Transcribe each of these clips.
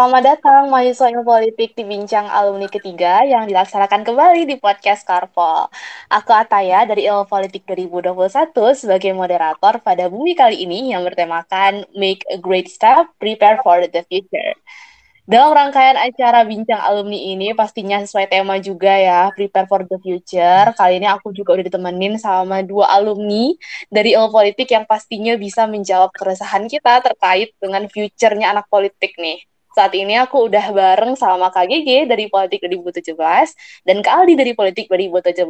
Selamat datang mahasiswa ilmu politik di Bincang Alumni ketiga yang dilaksanakan kembali di podcast Karpol. Aku Ataya dari Ilmu Politik 2021 sebagai moderator pada bumi kali ini yang bertemakan Make a Great Step, Prepare for the Future. Dalam rangkaian acara Bincang Alumni ini pastinya sesuai tema juga ya, Prepare for the Future. Kali ini aku juga udah ditemenin sama dua alumni dari ilmu politik yang pastinya bisa menjawab keresahan kita terkait dengan future-nya anak politik nih. Saat ini aku udah bareng sama Kak GG dari Politik 2017 dan Kak Aldi dari Politik 2017.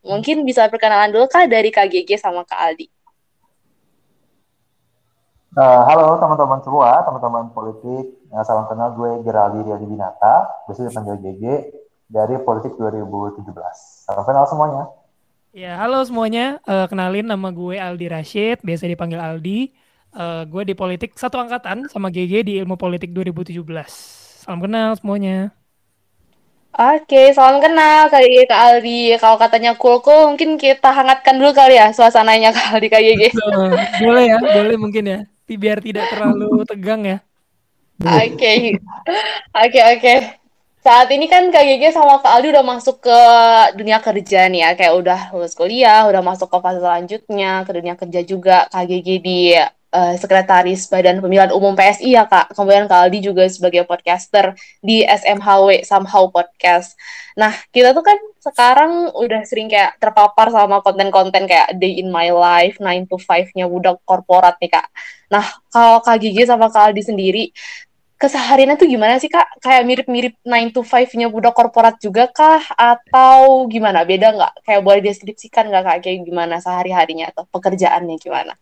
Mungkin bisa perkenalan dulu Kak dari Kak GG sama Kak Aldi. Uh, halo teman-teman semua, teman-teman politik. Uh, salam kenal gue Geraldi Riyadi Binata, biasa dipanggil GG dari Politik 2017. Salam kenal semuanya. Ya, halo semuanya. Uh, kenalin nama gue Aldi Rashid, biasa dipanggil Aldi. Uh, gue di politik satu angkatan sama GG di Ilmu Politik 2017. Salam kenal semuanya. Oke, salam kenal kali Kak Aldi. Kalau katanya cool cool, mungkin kita hangatkan dulu kali ya suasananya Kak Aldi Kak GG. boleh ya, boleh mungkin ya biar tidak terlalu tegang ya. Oke, oke, oke. Saat ini kan Kak Gege sama Kak Aldi udah masuk ke dunia kerja nih ya, kayak udah lulus kuliah, udah masuk ke fase selanjutnya, ke dunia kerja juga. Kak Gege di uh, Sekretaris Badan Pemilihan Umum PSI ya Kak. Kemudian Kak Aldi juga sebagai podcaster di SMHW Somehow Podcast. Nah, kita tuh kan sekarang udah sering kayak terpapar sama konten-konten kayak Day in My Life, 9 to 5-nya budak korporat nih Kak. Nah, kalau Kak Gigi sama Kak Aldi sendiri, kesehariannya tuh gimana sih Kak? Kayak mirip-mirip 9 to 5-nya budak korporat juga kah? Atau gimana? Beda nggak? Kayak boleh deskripsikan nggak Kak? Kayak gimana sehari-harinya atau pekerjaannya gimana?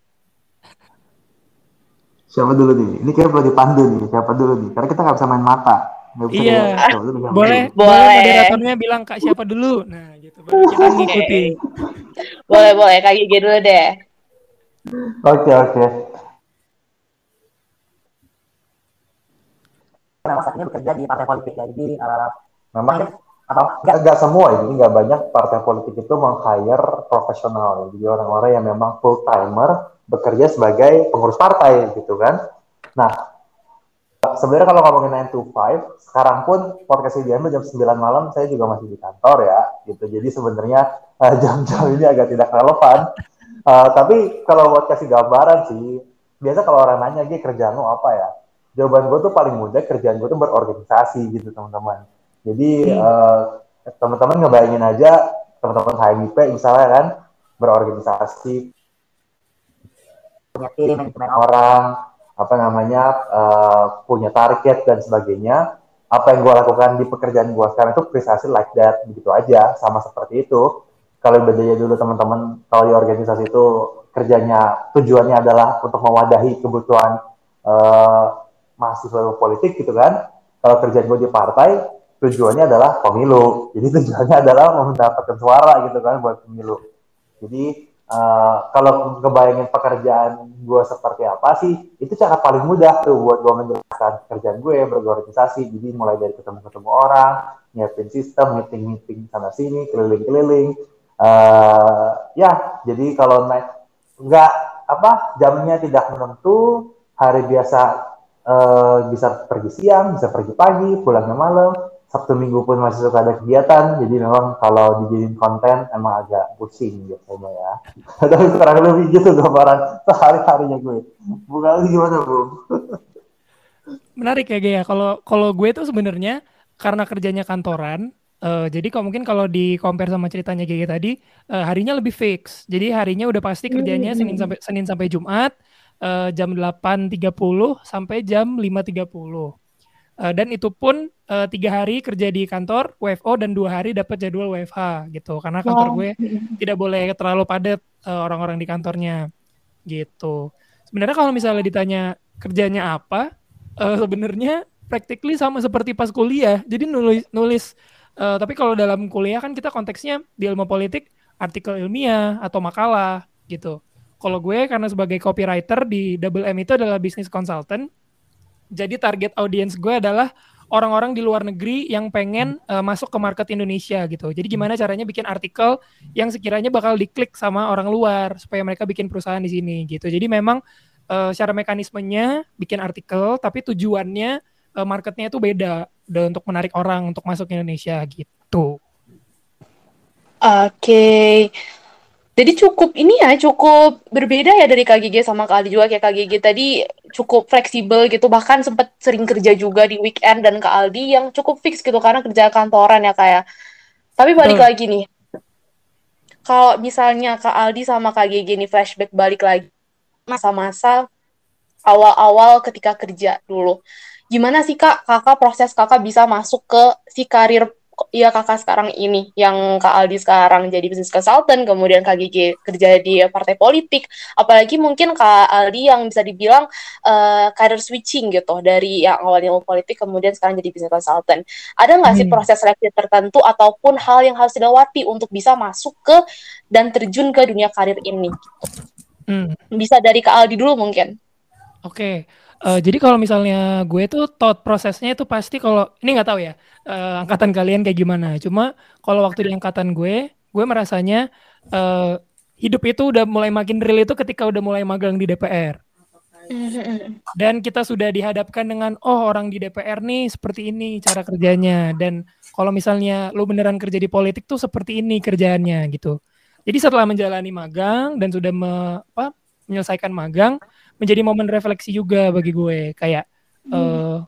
Siapa dulu nih? Ini kayak perlu dipandu nih. Siapa dulu nih? Karena kita nggak bisa main mata. iya. Ya, boleh, boleh. Boleh. Moderatornya bilang Kak siapa dulu. Nah, gitu. Baru kita ngikuti. boleh, boleh. Kak Gigi dulu deh. Oke, oke. memang saat ini bekerja di partai politik jadi uh, memang atau nggak nggak semua jadi nggak banyak partai politik itu meng-hire profesional. Jadi orang-orang yang memang full timer bekerja sebagai pengurus partai gitu kan. Nah sebenarnya kalau ngomongin 9 to 5 sekarang pun podcast ini jam 9 malam saya juga masih di kantor ya gitu. Jadi sebenarnya uh, jam-jam ini agak tidak relevan. Uh, tapi kalau buat kasih gambaran sih biasa kalau orang nanya dia kerjaan lo apa ya? Jawaban gue tuh paling mudah kerjaan gue tuh berorganisasi gitu teman-teman jadi hmm. uh, teman-teman ngebayangin aja teman-teman HMIP misalnya kan berorganisasi. Punya tim orang apa namanya uh, punya target dan sebagainya. Apa yang gue lakukan di pekerjaan gue sekarang itu prestasi like that begitu aja sama seperti itu. Kalau bedanya dulu teman-teman kalau di organisasi itu kerjanya tujuannya adalah untuk mewadahi kebutuhan uh, mahasiswa politik gitu kan. Kalau kerjaan gue di partai tujuannya adalah pemilu. Jadi tujuannya adalah mendapatkan suara gitu kan buat pemilu. Jadi uh, kalau ngebayangin pekerjaan gue seperti apa sih itu cara paling mudah tuh buat gue menjelaskan pekerjaan gue berorganisasi. Jadi mulai dari ketemu-ketemu orang nyiapin sistem meeting-meeting sana sini keliling-keliling. Uh, ya jadi kalau naik nggak apa jamnya tidak menentu hari biasa uh, bisa pergi siang, bisa pergi pagi, pulangnya malam. Sabtu Minggu pun masih suka ada kegiatan, jadi memang kalau dijadiin konten emang agak pusing biasanya ya. Tapi kurang lebih gitu gambaran sehari-harinya gue. Bukan gimana, Bu? Menarik ya, Gaya. Kalau kalau gue tuh sebenarnya karena kerjanya kantoran, uh, jadi kalau mungkin kalau di compare sama ceritanya Gaya tadi, uh, harinya lebih fix. Jadi harinya udah pasti kerjanya hmm. Senin sampai Senin sampai Jumat uh, jam 8.30 sampai jam 5.30. Uh, eh, dan itu pun uh, tiga hari kerja di kantor WFO dan dua hari dapat jadwal WFH gitu karena kantor gue tidak boleh terlalu padat uh, orang-orang di kantornya gitu. Sebenarnya kalau misalnya ditanya kerjanya apa, uh, sebenarnya practically sama seperti pas kuliah. Jadi nulis nulis uh, tapi kalau dalam kuliah kan kita konteksnya di ilmu politik artikel ilmiah atau makalah gitu. Kalau gue karena sebagai copywriter di Double M itu adalah business consultant. Jadi target audience gue adalah orang-orang di luar negeri yang pengen uh, masuk ke market Indonesia gitu. Jadi gimana caranya bikin artikel yang sekiranya bakal diklik sama orang luar supaya mereka bikin perusahaan di sini gitu. Jadi memang uh, secara mekanismenya bikin artikel tapi tujuannya uh, marketnya itu beda udah untuk menarik orang untuk masuk ke Indonesia gitu. Oke. Okay. Jadi cukup ini ya, cukup berbeda ya dari KGG sama Kak Aldi juga. Kayak KGG tadi cukup fleksibel gitu, bahkan sempat sering kerja juga di weekend dan Kak Aldi yang cukup fix gitu karena kerja kantoran ya kayak. Ya. Tapi balik hmm. lagi nih, kalau misalnya Kak Aldi sama KGG nih flashback balik lagi masa-masa awal-awal ketika kerja dulu. Gimana sih Kak, kakak proses kakak bisa masuk ke si karir Iya kakak sekarang ini yang Kak Aldi sekarang jadi business consultant kemudian Kak Gigi kerja di partai politik apalagi mungkin Kak Aldi yang bisa dibilang uh, career switching gitu dari yang awalnya mau politik kemudian sekarang jadi business consultant ada nggak hmm. sih proses seleksi tertentu ataupun hal yang harus dilewati untuk bisa masuk ke dan terjun ke dunia karir ini hmm. bisa dari Kak Aldi dulu mungkin oke okay. Uh, jadi kalau misalnya gue tuh thought prosesnya itu pasti kalau ini nggak tahu ya uh, angkatan kalian kayak gimana. Cuma kalau waktu di angkatan gue, gue merasanya uh, hidup itu udah mulai makin real itu ketika udah mulai magang di DPR. Dan kita sudah dihadapkan dengan oh orang di DPR nih seperti ini cara kerjanya dan kalau misalnya lu beneran kerja di politik tuh seperti ini kerjaannya gitu. Jadi setelah menjalani magang dan sudah me, apa, menyelesaikan magang, menjadi momen refleksi juga bagi gue kayak hmm. uh,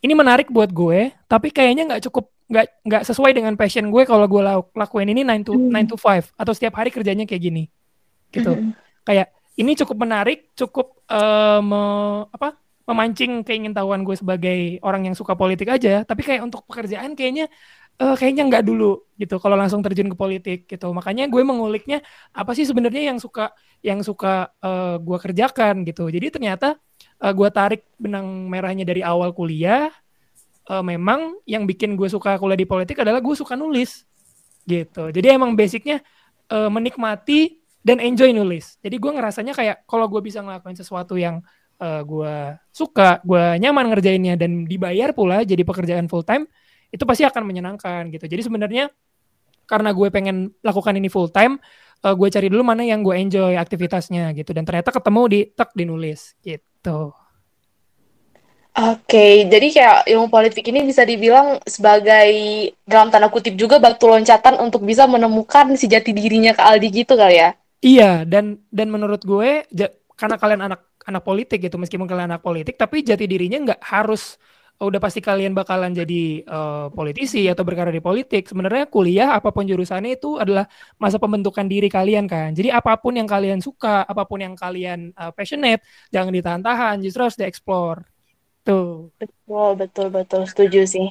ini menarik buat gue tapi kayaknya nggak cukup nggak nggak sesuai dengan passion gue kalau gue lakuin ini nine to hmm. to five atau setiap hari kerjanya kayak gini gitu hmm. kayak ini cukup menarik cukup uh, me, apa memancing keingintahuan gue sebagai orang yang suka politik aja tapi kayak untuk pekerjaan kayaknya uh, kayaknya nggak dulu gitu. Kalau langsung terjun ke politik gitu. Makanya gue menguliknya apa sih sebenarnya yang suka yang suka uh, gue kerjakan gitu. Jadi ternyata uh, gue tarik benang merahnya dari awal kuliah uh, memang yang bikin gue suka kuliah di politik adalah gue suka nulis gitu. Jadi emang basicnya uh, menikmati dan enjoy nulis. Jadi gue ngerasanya kayak kalau gue bisa ngelakuin sesuatu yang uh, gue suka gue nyaman ngerjainnya dan dibayar pula jadi pekerjaan full time itu pasti akan menyenangkan gitu. Jadi sebenarnya karena gue pengen lakukan ini full time, uh, gue cari dulu mana yang gue enjoy aktivitasnya gitu. Dan ternyata ketemu di tek dinulis gitu. Oke, okay, jadi kayak ilmu politik ini bisa dibilang sebagai dalam tanda kutip juga batu loncatan untuk bisa menemukan si jati dirinya ke Aldi gitu kali ya? Iya, dan dan menurut gue karena kalian anak anak politik gitu, meskipun kalian anak politik, tapi jati dirinya nggak harus udah pasti kalian bakalan jadi uh, politisi atau berkarir di politik. Sebenarnya kuliah apa pun jurusannya itu adalah masa pembentukan diri kalian kan. Jadi apa pun yang kalian suka, apa pun yang kalian uh, passionate, jangan ditahan-tahan, justru harus dieksplor. Tuh. Betul, betul, betul. Setuju sih.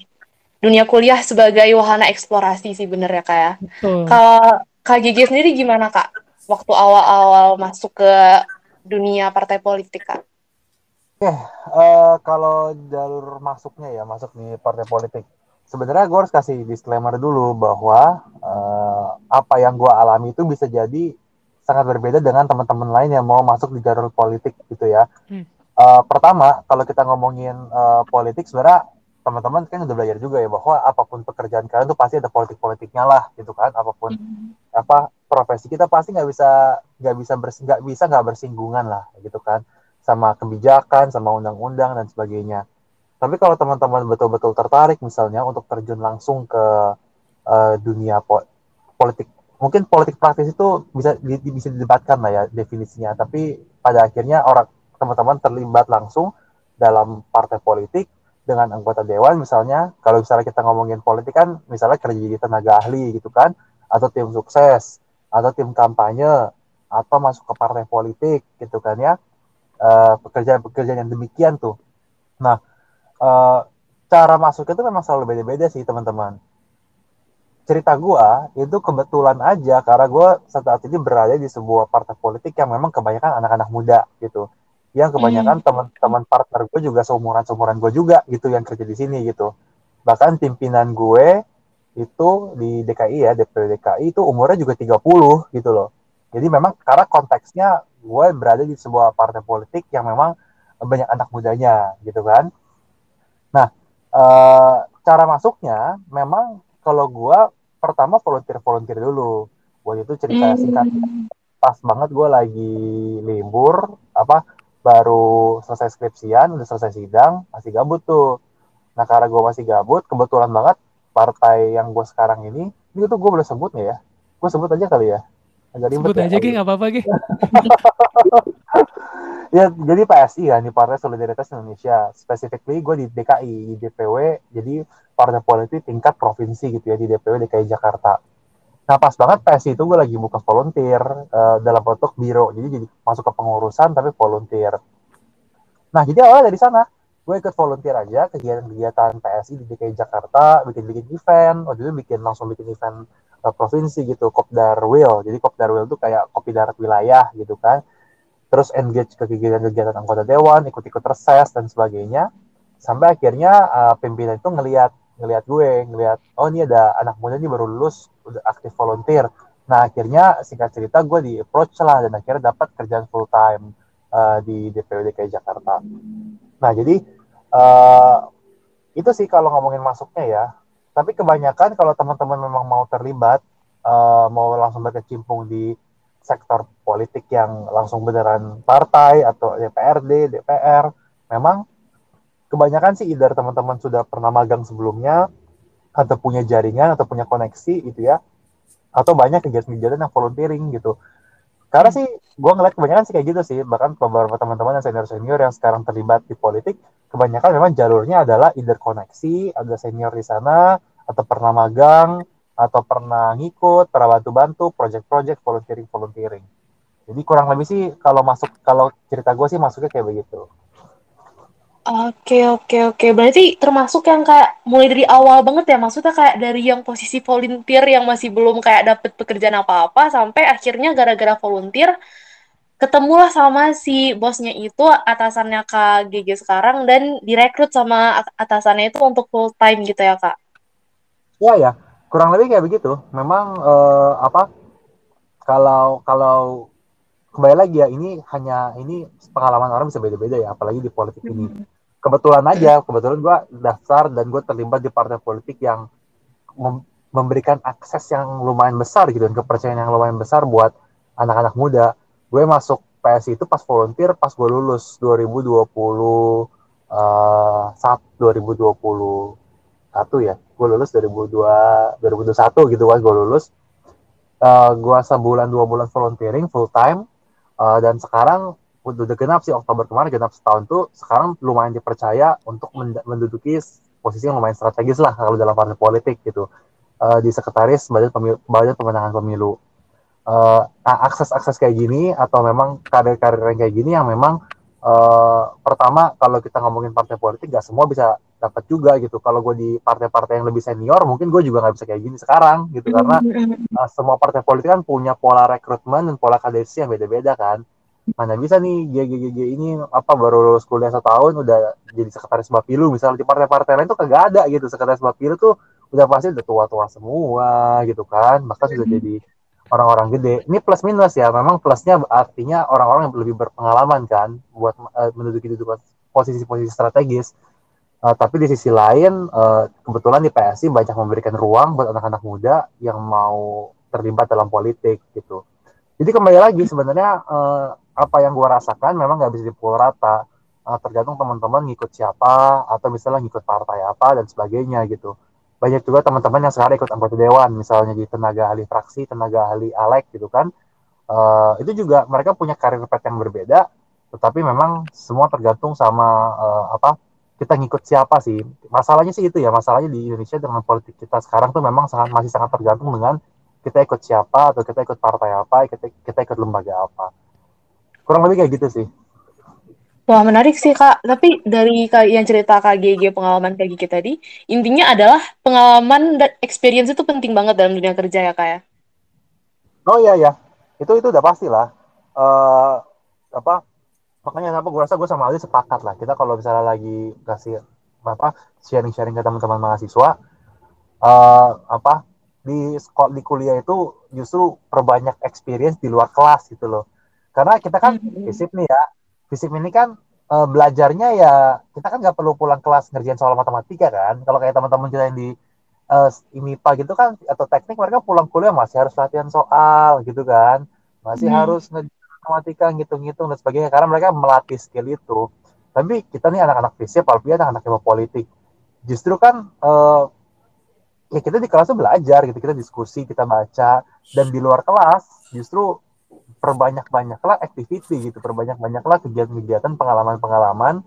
Dunia kuliah sebagai wahana eksplorasi sih bener ya kak ya. Kalau Kak Gigi sendiri gimana kak? Waktu awal-awal masuk ke dunia partai politik kak? Oke, okay, uh, eh, kalau jalur masuknya ya masuk di partai politik. Sebenarnya gue harus kasih disclaimer dulu bahwa uh, apa yang gue alami itu bisa jadi sangat berbeda dengan teman-teman lain yang mau masuk di jalur politik gitu ya. Hmm. Uh, pertama, kalau kita ngomongin uh, politik, sebenarnya teman-teman kan udah belajar juga ya bahwa apa pun pekerjaan kalian tuh pasti ada politik-politiknya lah gitu kan. Apa pun hmm. apa profesi kita pasti nggak bisa nggak bisa nggak bisa nggak bersinggungan lah gitu kan sama kebijakan, sama undang-undang dan sebagainya. Tapi kalau teman-teman betul-betul tertarik misalnya untuk terjun langsung ke uh, dunia po politik, mungkin politik praktis itu bisa di, bisa didebatkan lah ya definisinya. Tapi pada akhirnya orang teman-teman terlibat langsung dalam partai politik dengan anggota dewan misalnya. Kalau misalnya kita ngomongin politik kan, misalnya kerja di tenaga ahli gitu kan, atau tim sukses, atau tim kampanye, atau masuk ke partai politik gitu kan ya pekerjaan-pekerjaan uh, yang demikian tuh. Nah, uh, cara masuk itu memang selalu beda-beda sih teman-teman. Cerita gue itu kebetulan aja karena gue saat ini berada di sebuah partai politik yang memang kebanyakan anak-anak muda gitu. Yang kebanyakan hmm. teman-teman partner gue juga seumuran-seumuran gue juga gitu yang kerja di sini gitu. Bahkan pimpinan gue itu di DKI ya, DPD DKI itu umurnya juga 30 gitu loh. Jadi memang karena konteksnya gue berada di sebuah partai politik yang memang banyak anak mudanya gitu kan nah e, cara masuknya memang kalau gue pertama volunteer volunteer dulu waktu itu cerita mm. singkat pas banget gue lagi libur apa baru selesai skripsian udah selesai sidang masih gabut tuh Nah karena gue masih gabut, kebetulan banget partai yang gue sekarang ini, ini tuh gue boleh sebut nih ya? Gue sebut aja kali ya. Agak ribet sebut ya, aja, Ki, nggak apa-apa, Ki. ya, jadi PSI ya, ini Partai Solidaritas Indonesia. Specifically gue di DKI, di DPW, jadi partai politik tingkat provinsi gitu ya, di DPW DKI Jakarta. Nah pas banget PSI itu gue lagi buka volunteer uh, dalam bentuk biro, jadi jadi masuk ke pengurusan tapi volunteer. Nah jadi awalnya dari sana, gue ikut volunteer aja kegiatan-kegiatan PSI di DKI Jakarta, bikin-bikin event, waktu itu bikin langsung bikin event uh, provinsi gitu, Kopdar Will. Jadi Kopdar Will itu kayak kopi darat wilayah gitu kan. Terus engage ke kegiatan-kegiatan anggota dewan, ikut-ikut reses dan sebagainya. Sampai akhirnya uh, pimpinan itu ngelihat ngelihat gue, ngelihat oh ini ada anak muda nih baru lulus udah aktif volunteer. Nah akhirnya singkat cerita gue di approach lah dan akhirnya dapat kerjaan full time uh, di DPW DKI Jakarta. Nah jadi uh, itu sih kalau ngomongin masuknya ya tapi kebanyakan kalau teman-teman memang mau terlibat, uh, mau langsung berkecimpung di sektor politik yang langsung beneran partai atau DPRD, DPR, memang kebanyakan sih either teman-teman sudah pernah magang sebelumnya, atau punya jaringan, atau punya koneksi gitu ya, atau banyak kegiatan-kegiatan yang volunteering gitu. Karena sih, gue ngeliat kebanyakan sih kayak gitu sih, bahkan beberapa teman-teman yang senior-senior yang sekarang terlibat di politik, kebanyakan memang jalurnya adalah either koneksi, ada senior di sana, atau pernah magang, atau pernah ngikut, pernah bantu-bantu, project-project, volunteering-volunteering. Jadi kurang lebih sih kalau masuk, kalau cerita gue sih masuknya kayak begitu. Oke oke oke berarti termasuk yang kayak mulai dari awal banget ya maksudnya kayak dari yang posisi volunteer yang masih belum kayak dapet pekerjaan apa-apa sampai akhirnya gara-gara volunteer ketemulah sama si bosnya itu atasannya Kak GG sekarang dan direkrut sama atasannya itu untuk full time gitu ya Kak? Ya ya, kurang lebih kayak begitu. Memang uh, apa? Kalau kalau kembali lagi ya ini hanya ini pengalaman orang bisa beda-beda ya, apalagi di politik ini. Kebetulan aja, kebetulan gue daftar dan gue terlibat di partai politik yang mem memberikan akses yang lumayan besar gitu dan kepercayaan yang lumayan besar buat anak-anak muda. Gue masuk PS itu pas volunteer pas gue lulus 2020 uh, saat 2020 satu ya. Gue lulus 2002 2021 gitu kan gue lulus. Uh, gue sebulan dua bulan volunteering full time. Uh, dan sekarang udah genap sih Oktober kemarin genap setahun tuh sekarang lumayan dipercaya untuk menduduki posisi yang lumayan strategis lah kalau dalam partai politik gitu uh, di sekretaris badan pemilu, badan pemenangan pemilu uh, akses-akses kayak gini atau memang karir-karir yang kayak gini yang memang uh, pertama kalau kita ngomongin partai politik gak semua bisa dapat juga gitu. Kalau gue di partai-partai yang lebih senior mungkin gue juga nggak bisa kayak gini sekarang gitu karena uh, semua partai politik kan punya pola rekrutmen dan pola kaderisasi yang beda-beda kan. Mana bisa nih GGGG ini apa baru lulus kuliah setahun udah jadi sekretaris Bapilu misalnya di partai-partai lain tuh kagak ada gitu sekretaris Bapilu tuh udah pasti udah tua-tua semua gitu kan bahkan sudah jadi orang-orang gede. Ini plus minus ya. Memang plusnya artinya orang-orang yang lebih berpengalaman kan buat uh, menduduki posisi-posisi strategis. Uh, tapi di sisi lain uh, kebetulan di PSI banyak memberikan ruang buat anak-anak muda yang mau terlibat dalam politik gitu. Jadi kembali lagi sebenarnya uh, apa yang gue rasakan memang nggak bisa dipukul rata. Uh, tergantung teman-teman ngikut siapa atau misalnya ngikut partai apa dan sebagainya gitu. Banyak juga teman-teman yang sekarang ikut anggota dewan misalnya di tenaga ahli fraksi tenaga ahli alek gitu kan. Uh, itu juga mereka punya karir path yang berbeda tetapi memang semua tergantung sama uh, apa kita ngikut siapa sih. Masalahnya sih itu ya masalahnya di Indonesia dengan politik kita sekarang tuh memang sangat masih sangat tergantung dengan kita ikut siapa atau kita ikut partai apa kita kita ikut lembaga apa kurang lebih kayak gitu sih. Wah menarik sih kak, tapi dari yang cerita kak GG pengalaman kak GG tadi, intinya adalah pengalaman dan experience itu penting banget dalam dunia kerja ya kak ya? Oh iya ya, itu itu udah pasti lah. Uh, apa makanya apa gue rasa gue sama Ali sepakat lah. Kita kalau misalnya lagi kasih apa sharing-sharing ke teman-teman mahasiswa uh, apa di sekolah di kuliah itu justru perbanyak experience di luar kelas gitu loh karena kita kan mm -hmm. nih ya. Fisip ini kan uh, belajarnya ya kita kan nggak perlu pulang kelas ngerjain soal matematika kan. Kalau kayak teman-teman kita yang di uh, IMIPA gitu kan atau teknik mereka pulang kuliah masih harus latihan soal gitu kan. Masih hmm. harus ngerjain matematika ngitung-ngitung dan sebagainya karena mereka melatih skill itu. Tapi kita nih anak-anak fisip apalagi anak-anak ilmu politik justru kan uh, ya kita di kelas belajar gitu. Kita diskusi kita baca. Dan di luar kelas justru perbanyak banyaklah activity gitu perbanyak banyaklah kegiatan-kegiatan pengalaman-pengalaman.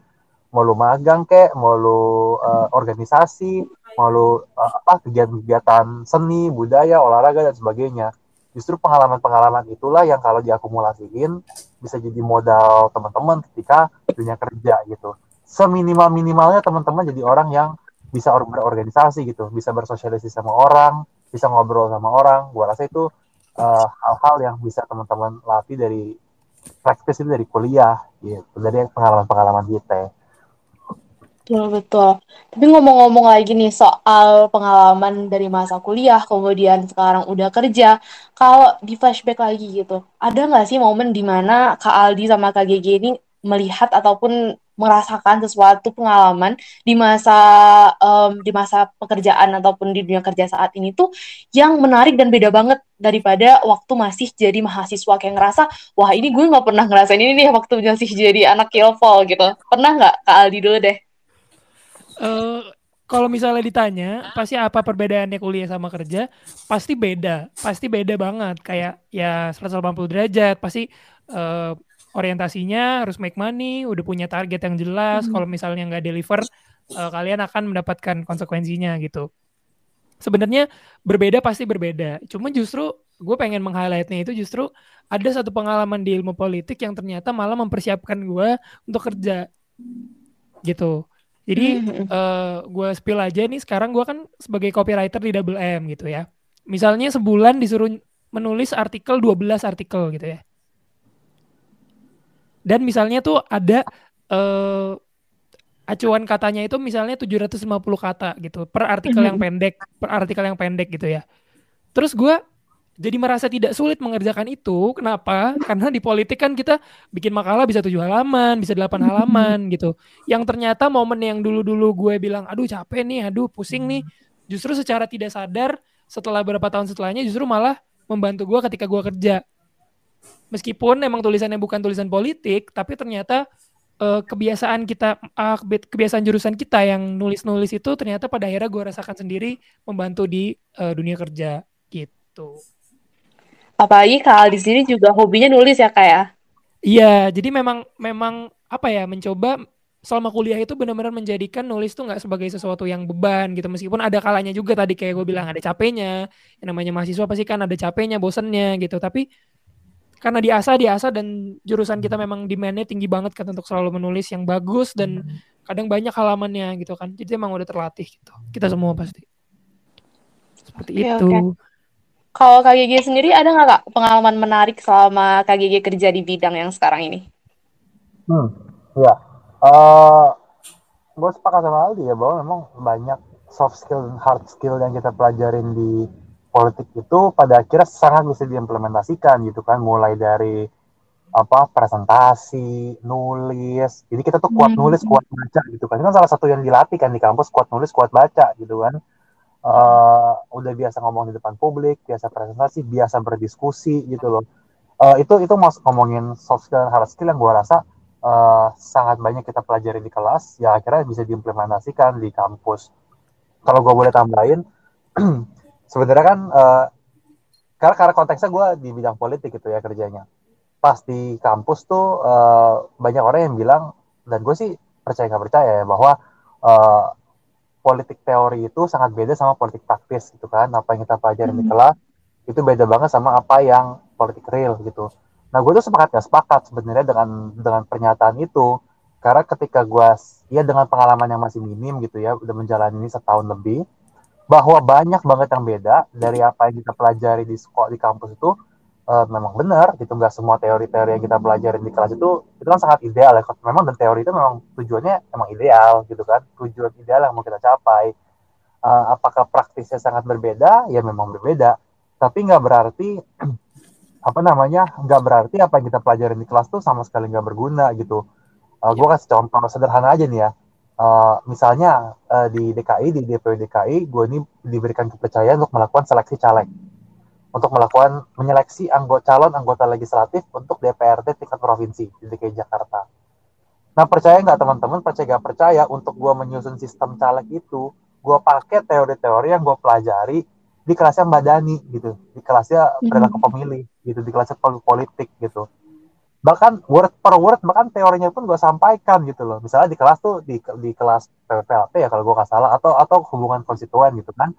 Mau lu magang kek mau lu uh, organisasi mau lu uh, apa kegiatan-kegiatan seni budaya olahraga dan sebagainya. Justru pengalaman-pengalaman itulah yang kalau diakumulasiin bisa jadi modal teman-teman ketika dunia kerja gitu. Seminimal minimalnya teman-teman jadi orang yang bisa berorganisasi gitu, bisa bersosialisasi sama orang, bisa ngobrol sama orang. Gua rasa itu eh, hal-hal uh, yang bisa teman-teman latih dari praktis itu dari kuliah gitu, dari pengalaman-pengalaman kita. Betul, betul. Tapi ngomong-ngomong lagi nih soal pengalaman dari masa kuliah, kemudian sekarang udah kerja, kalau di flashback lagi gitu, ada nggak sih momen di mana Kak Aldi sama Kak Gigi ini melihat ataupun merasakan sesuatu pengalaman di masa um, di masa pekerjaan ataupun di dunia kerja saat ini tuh yang menarik dan beda banget daripada waktu masih jadi mahasiswa kayak ngerasa wah ini gue nggak pernah ngerasain ini nih waktu masih jadi anak kilpol gitu. Pernah nggak kak Aldi dulu deh? Uh, kalau misalnya ditanya pasti apa perbedaannya kuliah sama kerja? Pasti beda. Pasti beda banget. Kayak ya 180 derajat. Pasti uh, orientasinya harus make money, udah punya target yang jelas. Hmm. Kalau misalnya nggak deliver, uh, kalian akan mendapatkan konsekuensinya gitu. Sebenarnya berbeda pasti berbeda. Cuma justru gue pengen meng-highlightnya itu justru ada satu pengalaman di ilmu politik yang ternyata malah mempersiapkan gue untuk kerja gitu. Jadi hmm. uh, gue spill aja nih sekarang gue kan sebagai copywriter di Double M gitu ya. Misalnya sebulan disuruh menulis artikel 12 artikel gitu ya dan misalnya tuh ada uh, acuan katanya itu misalnya 750 kata gitu per artikel yang mm-hmm. pendek, per artikel yang pendek gitu ya. Terus gue jadi merasa tidak sulit mengerjakan itu. Kenapa? Karena di politik kan kita bikin makalah bisa tujuh halaman, bisa delapan mm-hmm. halaman gitu. Yang ternyata momen yang dulu-dulu gue bilang, aduh capek nih, aduh pusing nih. Justru secara tidak sadar setelah beberapa tahun setelahnya justru malah membantu gue ketika gue kerja meskipun emang tulisannya bukan tulisan politik, tapi ternyata uh, kebiasaan kita, uh, kebiasaan jurusan kita yang nulis-nulis itu ternyata pada akhirnya gue rasakan sendiri membantu di uh, dunia kerja gitu. Apalagi Kak di sini juga hobinya nulis ya kak ya? Iya, jadi memang memang apa ya mencoba selama kuliah itu benar-benar menjadikan nulis tuh nggak sebagai sesuatu yang beban gitu meskipun ada kalanya juga tadi kayak gue bilang ada capeknya yang namanya mahasiswa pasti kan ada capeknya bosennya gitu tapi karena di asa di asa dan jurusan kita memang demandnya tinggi banget kan untuk selalu menulis yang bagus dan kadang banyak halamannya gitu kan. Jadi emang udah terlatih gitu. Kita semua pasti. Seperti okay, itu. okay. kalau KGG sendiri ada nggak kak pengalaman menarik selama KGG kerja di bidang yang sekarang ini? Hmm ya uh, gue sepakat sama Aldi ya bahwa memang banyak soft skill dan hard skill yang kita pelajarin di politik itu pada akhirnya sangat bisa diimplementasikan gitu kan. Mulai dari apa presentasi nulis. Jadi kita tuh kuat hmm. nulis kuat baca gitu kan. Itu kan salah satu yang dilatih kan di kampus kuat nulis kuat baca gitu kan. Uh, udah biasa ngomong di depan publik biasa presentasi biasa berdiskusi gitu loh. Uh, itu itu mau ngomongin soft skill dan hard skill yang gue rasa uh, sangat banyak kita pelajari di kelas ya akhirnya bisa diimplementasikan di kampus. Kalau gue boleh tambahin sebenarnya kan uh, karena karena konteksnya gue di bidang politik gitu ya kerjanya. Pas di kampus tuh uh, banyak orang yang bilang dan gue sih percaya nggak percaya ya bahwa uh, politik teori itu sangat beda sama politik praktis gitu kan. Apa yang kita pelajari hmm. di kelas itu beda banget sama apa yang politik real gitu. Nah gue tuh sepakat gak sepakat sebenarnya dengan dengan pernyataan itu. Karena ketika gue ya dengan pengalaman yang masih minim gitu ya udah menjalani ini setahun lebih bahwa banyak banget yang beda dari apa yang kita pelajari di sekolah di kampus itu uh, memang benar gitu. Nggak semua teori-teori yang kita pelajari di kelas itu itu kan sangat ideal ya. Memang dan teori itu memang tujuannya emang ideal gitu kan. Tujuan ideal yang mau kita capai. Uh, apakah praktisnya sangat berbeda? Ya memang berbeda. Tapi nggak berarti apa namanya nggak berarti apa yang kita pelajari di kelas tuh sama sekali nggak berguna gitu. Uh, gue kasih contoh sederhana aja nih ya uh, misalnya uh, di DKI di DPW DKI gue ini diberikan kepercayaan untuk melakukan seleksi caleg. Untuk melakukan menyeleksi anggota calon anggota legislatif untuk DPRD tingkat provinsi di DKI Jakarta. Nah percaya nggak teman-teman, percaya nggak percaya untuk gue menyusun sistem caleg itu, gue pakai teori-teori yang gue pelajari di kelasnya Mbak Dani gitu, di kelasnya perilaku pemilih gitu, di kelasnya politik gitu. Bahkan word per word, bahkan teorinya pun gue sampaikan gitu loh. Misalnya di kelas tuh di, di kelas PPLP ya kalau gue nggak salah atau atau hubungan konstituen gitu kan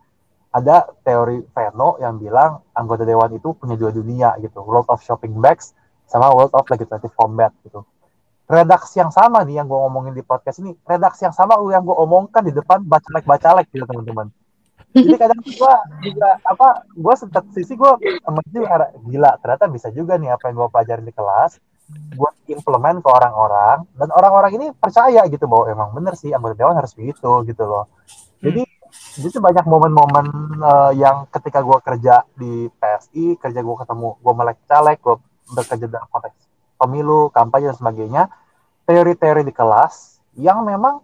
ada teori Veno yang bilang anggota dewan itu punya dua dunia gitu, world of shopping bags sama world of legislative combat gitu. Redaksi yang sama nih yang gue ngomongin di podcast ini, redaksi yang sama yang gue omongkan di depan bacalek-bacalek gitu teman-teman. Jadi kadang gue juga apa, gue sempat sisi gue juga gila ternyata bisa juga nih apa yang gue pelajarin di kelas, gue implement ke orang-orang dan orang-orang ini percaya gitu bahwa emang bener sih anggota dewan harus begitu gitu loh. Jadi jadi banyak momen-momen uh, yang ketika gue kerja di PSI, kerja gue ketemu, gue melek caleg, gue bekerja dalam konteks pemilu, kampanye dan sebagainya, teori-teori di kelas yang memang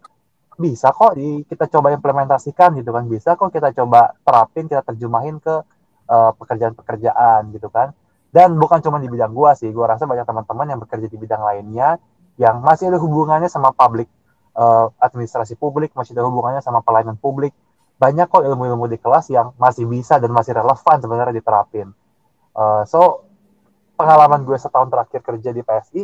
bisa kok di, kita coba implementasikan gitu kan, bisa kok kita coba terapin, kita terjemahin ke uh, pekerjaan-pekerjaan gitu kan. Dan bukan cuma di bidang gue sih, gue rasa banyak teman-teman yang bekerja di bidang lainnya yang masih ada hubungannya sama publik, uh, administrasi publik, masih ada hubungannya sama pelayanan publik, banyak kok ilmu-ilmu di kelas yang masih bisa dan masih relevan sebenarnya diterapin. Uh, so pengalaman gue setahun terakhir kerja di PSI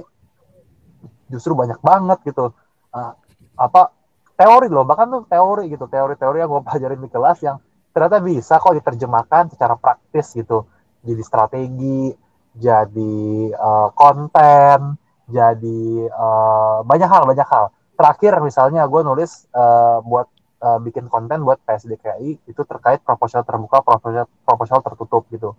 justru banyak banget gitu. Uh, apa teori loh, bahkan tuh teori gitu, teori-teori yang gue pelajarin di kelas yang ternyata bisa kok diterjemahkan secara praktis gitu, jadi strategi, jadi uh, konten, jadi uh, banyak hal, banyak hal. Terakhir misalnya gue nulis uh, buat uh, bikin konten buat PSDKI itu terkait proposal terbuka, proposal, proposal tertutup gitu.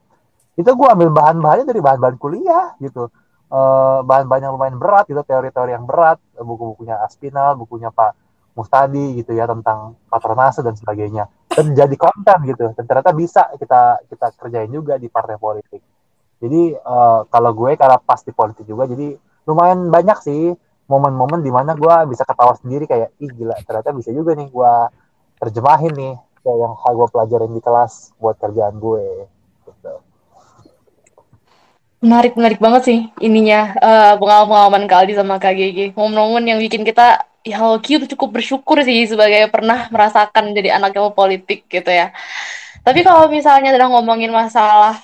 Itu gue ambil bahan-bahannya dari bahan-bahan kuliah gitu. Uh, bahan-bahan yang lumayan berat gitu, teori-teori yang berat, buku-bukunya Aspinal, bukunya Pak Mustadi gitu ya tentang patronase dan sebagainya. Dan jadi konten gitu. Dan ternyata bisa kita kita kerjain juga di partai politik. Jadi uh, kalau gue karena pas di politik juga, jadi lumayan banyak sih momen-momen di mana gue bisa ketawa sendiri kayak ih gila ternyata bisa juga nih gue terjemahin nih kayak yang gue pelajarin di kelas buat kerjaan gue gitu. menarik menarik banget sih ininya uh, pengalaman Kak Aldi sama Gigi momen-momen yang bikin kita ya Hoki cukup bersyukur sih sebagai pernah merasakan jadi anak yang politik gitu ya. Tapi kalau misalnya udah ngomongin masalah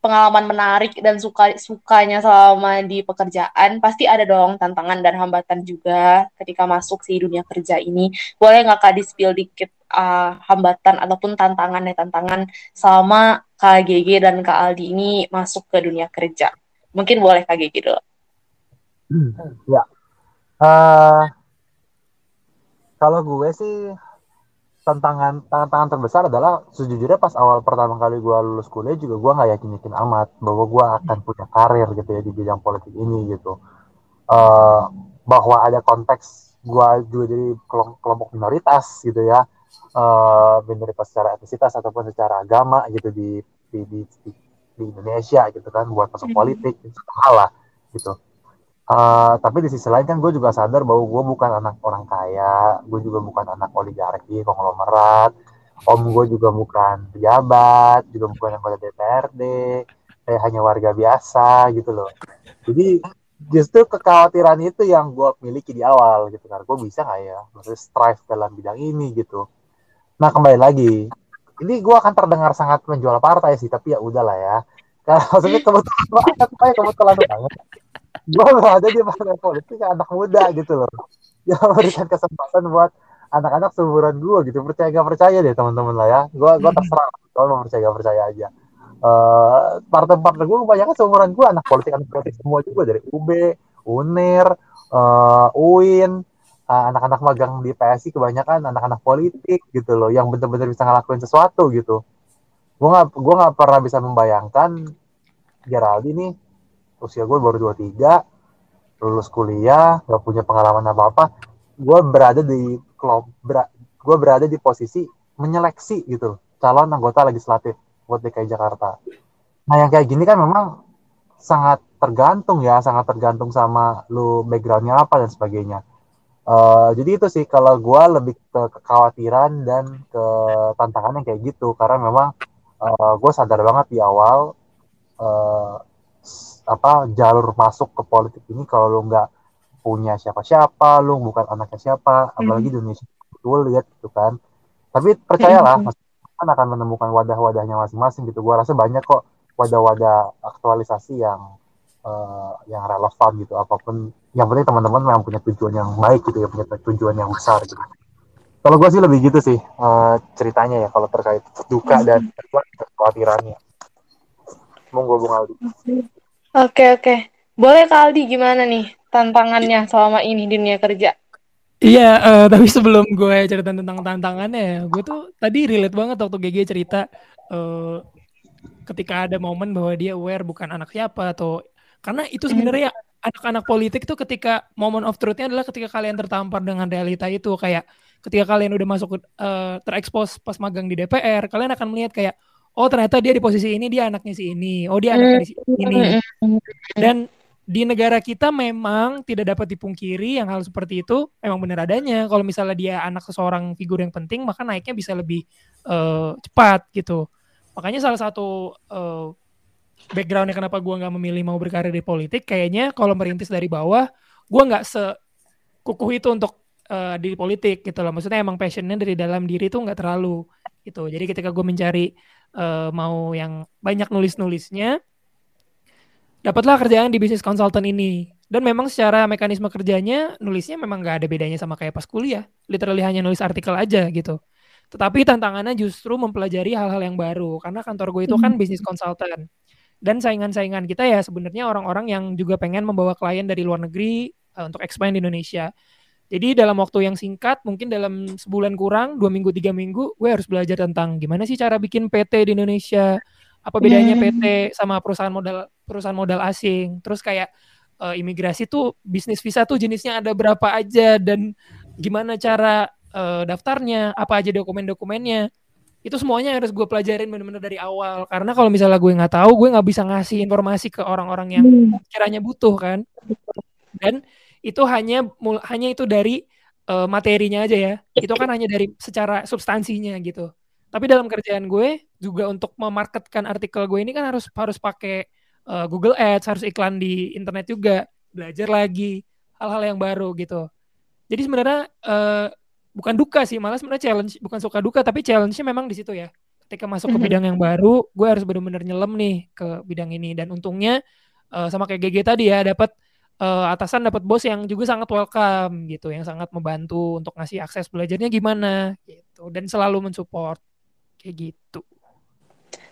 pengalaman menarik dan suka sukanya selama di pekerjaan pasti ada dong tantangan dan hambatan juga ketika masuk si dunia kerja ini. Boleh nggak kak di spill dikit uh, hambatan ataupun tantangan ya tantangan selama kak GG dan kak Aldi ini masuk ke dunia kerja? Mungkin boleh kak GG dulu. Ya. Uh, kalau gue sih tantangan tantangan terbesar adalah sejujurnya pas awal pertama kali gue lulus kuliah juga gue nggak yakin yakin amat bahwa gue akan punya karir gitu ya di bidang politik ini gitu. Uh, bahwa ada konteks gue juga jadi kelompok minoritas gitu ya. Uh, minoritas secara etnisitas ataupun secara agama gitu di di di, di, Indonesia gitu kan buat masuk hmm. politik itu hal lah gitu Uh, tapi di sisi lain kan gue juga sadar bahwa gue bukan anak orang kaya, gue juga bukan anak oligarki, konglomerat, om gue juga bukan pejabat, juga bukan anggota DPRD, kayak hanya warga biasa gitu loh. Jadi justru kekhawatiran itu yang gue miliki di awal gitu kan, gue bisa nggak ya, maksudnya strive dalam bidang ini gitu. Nah kembali lagi, ini gue akan terdengar sangat menjual partai sih, tapi ya udahlah ya. Karena maksudnya kebetulan banget, kebetulan banget gue berada di partai politik anak muda gitu loh. Yang memberikan kesempatan buat anak-anak seumuran gue gitu. Percaya gak percaya deh teman-teman lah ya. Gue gue terserah kalau mau percaya gak percaya aja. Uh, partai-partai gue kebanyakan seumuran gue anak politik anak politik semua juga. Dari UB UNER uh, UIN uh, anak-anak magang di PSI kebanyakan anak-anak politik gitu loh yang benar-benar bisa ngelakuin sesuatu gitu. Gue gak gue nggak pernah bisa membayangkan Geraldi nih usia gue baru 23 lulus kuliah gak punya pengalaman apa apa gue berada di klub gue berada di posisi menyeleksi gitu calon anggota legislatif buat DKI Jakarta. Nah yang kayak gini kan memang sangat tergantung ya sangat tergantung sama lu backgroundnya apa dan sebagainya. Uh, jadi itu sih kalau gue lebih ke kekhawatiran dan ke tantangan yang kayak gitu. Karena memang uh, eh, gue sadar banget di awal uh, apa jalur masuk ke politik ini kalau lo nggak punya siapa-siapa, lu bukan anaknya siapa, apalagi di Indonesia gue lihat gitu kan. Tapi percayalah. Mas kan akan menemukan wadah-wadahnya masing-masing gitu. Gua rasa banyak kok wadah-wadah aktualisasi yang eh, yang relevan gitu. Apa pun, yang penting teman-teman memang punya tujuan yang baik gitu ya, punya tujuan yang besar gitu. Kalau gue sih lebih gitu sih eh, ceritanya ya kalau terkait duka dan kekhawatirannya. Monggo Bung Aldi. Oke, oke. Boleh Kak Aldi gimana nih tantangannya selama ini di dunia kerja? Iya, eh, tapi sebelum gue cerita tentang tantangannya, gue tuh tadi relate banget waktu GG cerita eh, ketika ada momen bahwa dia aware bukan anak siapa atau karena itu sebenarnya anak-anak politik tuh ketika moment of truth-nya adalah ketika kalian tertampar dengan realita itu kayak ketika kalian udah masuk eh, terekspos pas magang di DPR, kalian akan melihat kayak oh ternyata dia di posisi ini dia anaknya si ini, oh dia anaknya di si ini. Dan di negara kita memang tidak dapat dipungkiri yang hal seperti itu memang benar adanya. Kalau misalnya dia anak seseorang figur yang penting, maka naiknya bisa lebih eh, cepat gitu. Makanya salah satu eh, backgroundnya kenapa gua nggak memilih mau berkarir di politik, kayaknya kalau merintis dari bawah, gua nggak sekukuh itu untuk eh, di politik gitu loh. Maksudnya emang passionnya dari dalam diri tuh nggak terlalu gitu. Jadi ketika gue mencari eh, mau yang banyak nulis-nulisnya, dapatlah kerjaan di bisnis konsultan ini. Dan memang secara mekanisme kerjanya nulisnya memang nggak ada bedanya sama kayak pas kuliah. Literally hanya nulis artikel aja gitu. Tetapi tantangannya justru mempelajari hal-hal yang baru karena kantor gue itu kan bisnis konsultan. Dan saingan-saingan kita ya sebenarnya orang-orang yang juga pengen membawa klien dari luar negeri uh, untuk expand di Indonesia. Jadi dalam waktu yang singkat, mungkin dalam sebulan kurang, dua minggu, tiga minggu, gue harus belajar tentang gimana sih cara bikin PT di Indonesia, apa bedanya Hmm. PT sama perusahaan modal perusahaan modal asing. Terus kayak uh, imigrasi tuh bisnis visa tuh jenisnya ada berapa aja dan gimana cara uh, daftarnya, apa aja dokumen-dokumennya. Itu semuanya harus gue pelajarin bener-bener dari awal. Karena kalau misalnya gue nggak tahu, gue nggak bisa ngasih informasi ke orang-orang yang kiranya butuh kan. Dan itu hanya hanya itu dari uh, materinya aja ya. Itu kan hanya dari secara substansinya gitu. Tapi dalam kerjaan gue juga untuk memarketkan artikel gue ini kan harus harus pakai uh, Google Ads, harus iklan di internet juga, belajar lagi hal-hal yang baru gitu. Jadi sebenarnya uh, bukan duka sih, malah sebenarnya challenge, bukan suka duka, tapi challenge-nya memang di situ ya. Ketika masuk ke Mhm. bidang yang baru, gue harus benar-benar nyelam nih ke bidang ini. Dan untungnya uh, sama kayak GG tadi ya, dapat uh, atasan, dapat bos yang juga sangat welcome gitu, yang sangat membantu untuk ngasih akses belajarnya gimana gitu, dan selalu mensupport kayak gitu.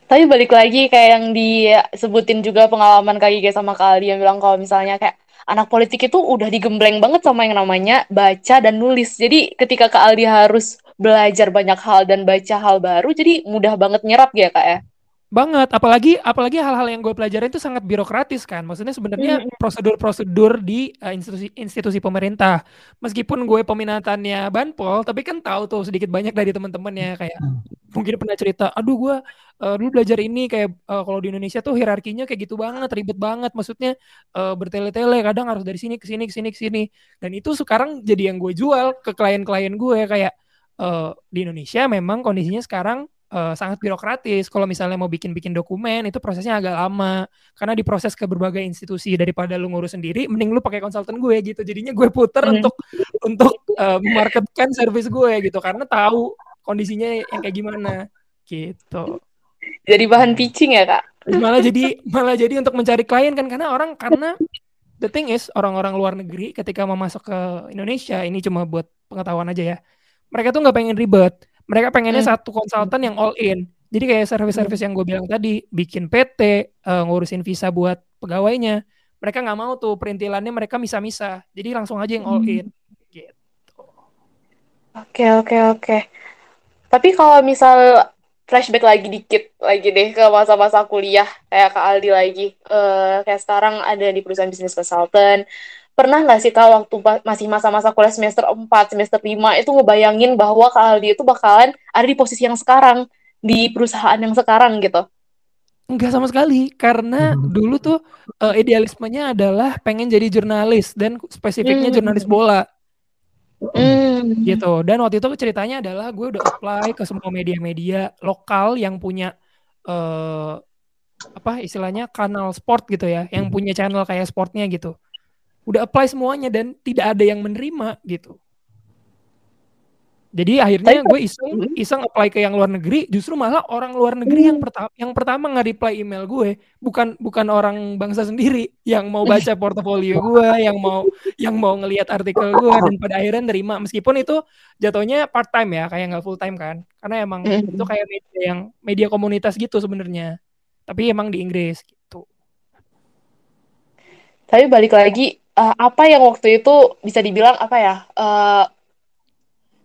Tapi balik lagi kayak yang disebutin juga pengalaman Kak Gigi sama Kak Aldi yang bilang kalau misalnya kayak anak politik itu udah digembleng banget sama yang namanya baca dan nulis. Jadi ketika Kak Aldi harus belajar banyak hal dan baca hal baru, jadi mudah banget nyerap ya Kak ya? Banget apalagi apalagi hal-hal yang gue pelajarin itu sangat birokratis kan. Maksudnya sebenarnya prosedur-prosedur di uh, institusi institusi pemerintah. Meskipun gue peminatannya banpol tapi kan tahu tuh sedikit banyak dari teman-temannya kayak mungkin pernah cerita aduh gue uh, dulu belajar ini kayak uh, kalau di Indonesia tuh hierarkinya kayak gitu banget ribet banget. Maksudnya uh, bertele-tele kadang harus dari sini ke sini ke sini ke sini. Dan itu sekarang jadi yang gue jual ke klien-klien gue kayak uh, di Indonesia memang kondisinya sekarang uh, sangat birokratis. Kalau misalnya mau bikin-bikin dokumen itu prosesnya agak lama karena diproses ke berbagai institusi daripada lu ngurus sendiri, mending lu pakai konsultan gue gitu. Jadinya gue puter Hmm. untuk untuk uh, marketkan service gue gitu karena tahu kondisinya yang kayak gimana gitu. Jadi bahan pitching ya Kak? Malah jadi malah jadi untuk mencari klien kan karena orang karena the thing is orang-orang luar negeri ketika mau masuk ke Indonesia ini cuma buat pengetahuan aja ya. Mereka tuh nggak pengen ribet. Mereka pengennya Hmm. satu konsultan yang all in. Jadi kayak service-service yang gue bilang tadi, bikin PT, eh, ngurusin visa buat pegawainya. Mereka nggak mau tuh perintilannya mereka misah-misah. Jadi langsung aja yang all in. Gitu. Oke, oke, oke. Tapi kalau misal flashback lagi dikit lagi deh ke masa-masa kuliah kayak Kak Aldi lagi. Eh kayak sekarang ada di perusahaan bisnis consultant. Pernah nggak sih Kak waktu masih masa-masa kuliah semester 4, semester 5 itu ngebayangin bahwa Kak Aldi itu bakalan ada di posisi yang sekarang di perusahaan yang sekarang gitu? Enggak sama sekali, karena dulu tuh eh, idealismenya adalah pengen jadi jurnalis dan spesifiknya Hmm. jurnalis bola. Hmm. gitu dan waktu itu ceritanya adalah gue udah apply ke semua media-media lokal yang punya eh apa istilahnya kanal sport gitu ya yang punya channel kayak sportnya gitu udah apply semuanya dan tidak ada yang menerima gitu. Jadi akhirnya gue iseng Hmm. iseng apply ke yang luar negeri, justru malah orang luar negeri yang pertama yang pertama nggak reply email gue, bukan bukan orang bangsa sendiri yang mau baca portofolio gue, yang mau yang mau ngelihat artikel gue dan pada akhirnya nerima meskipun itu jatuhnya part time ya, kayak nggak full time kan. Karena emang Hmm. itu kayak media yang media komunitas gitu sebenarnya. Tapi emang di Inggris gitu. Tapi balik lagi, eh, apa yang waktu itu bisa dibilang apa ya? eh,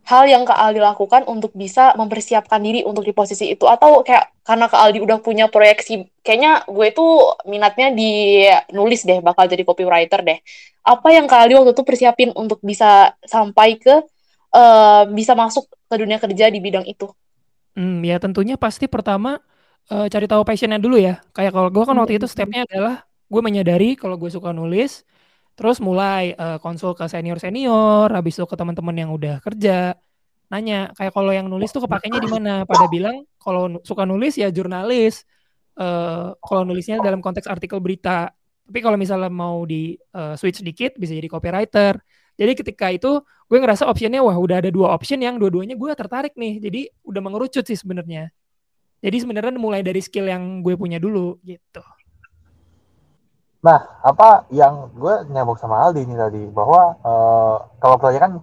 hal yang Kak Aldi lakukan untuk bisa mempersiapkan diri untuk di posisi itu atau kayak karena Kak Aldi udah punya proyeksi kayaknya gue tuh minatnya di nulis deh bakal jadi copywriter deh apa yang Kak Aldi waktu itu persiapin untuk bisa sampai ke eh, bisa masuk ke dunia kerja di bidang itu Hmm, ya tentunya pasti pertama eh, cari tahu passionnya dulu ya. Kayak kalau gue kan waktu itu Hmm. stepnya adalah gue menyadari kalau gue suka nulis, terus mulai eh, konsul ke senior-senior, habis itu ke teman-teman yang udah kerja, nanya kayak kalau yang nulis tuh kepakainya di mana? Pada bilang kalau suka nulis ya jurnalis, eh kalau nulisnya dalam konteks artikel berita. Tapi kalau misalnya mau di eh, switch dikit bisa jadi copywriter. Jadi ketika itu gue ngerasa optionnya wah udah ada dua option yang dua-duanya gue tertarik nih. Jadi udah mengerucut sih sebenarnya. Jadi sebenarnya mulai dari skill yang gue punya dulu gitu. Nah, apa yang gue nyambung sama Aldi nih tadi bahwa eh, kalau pertanyaan kan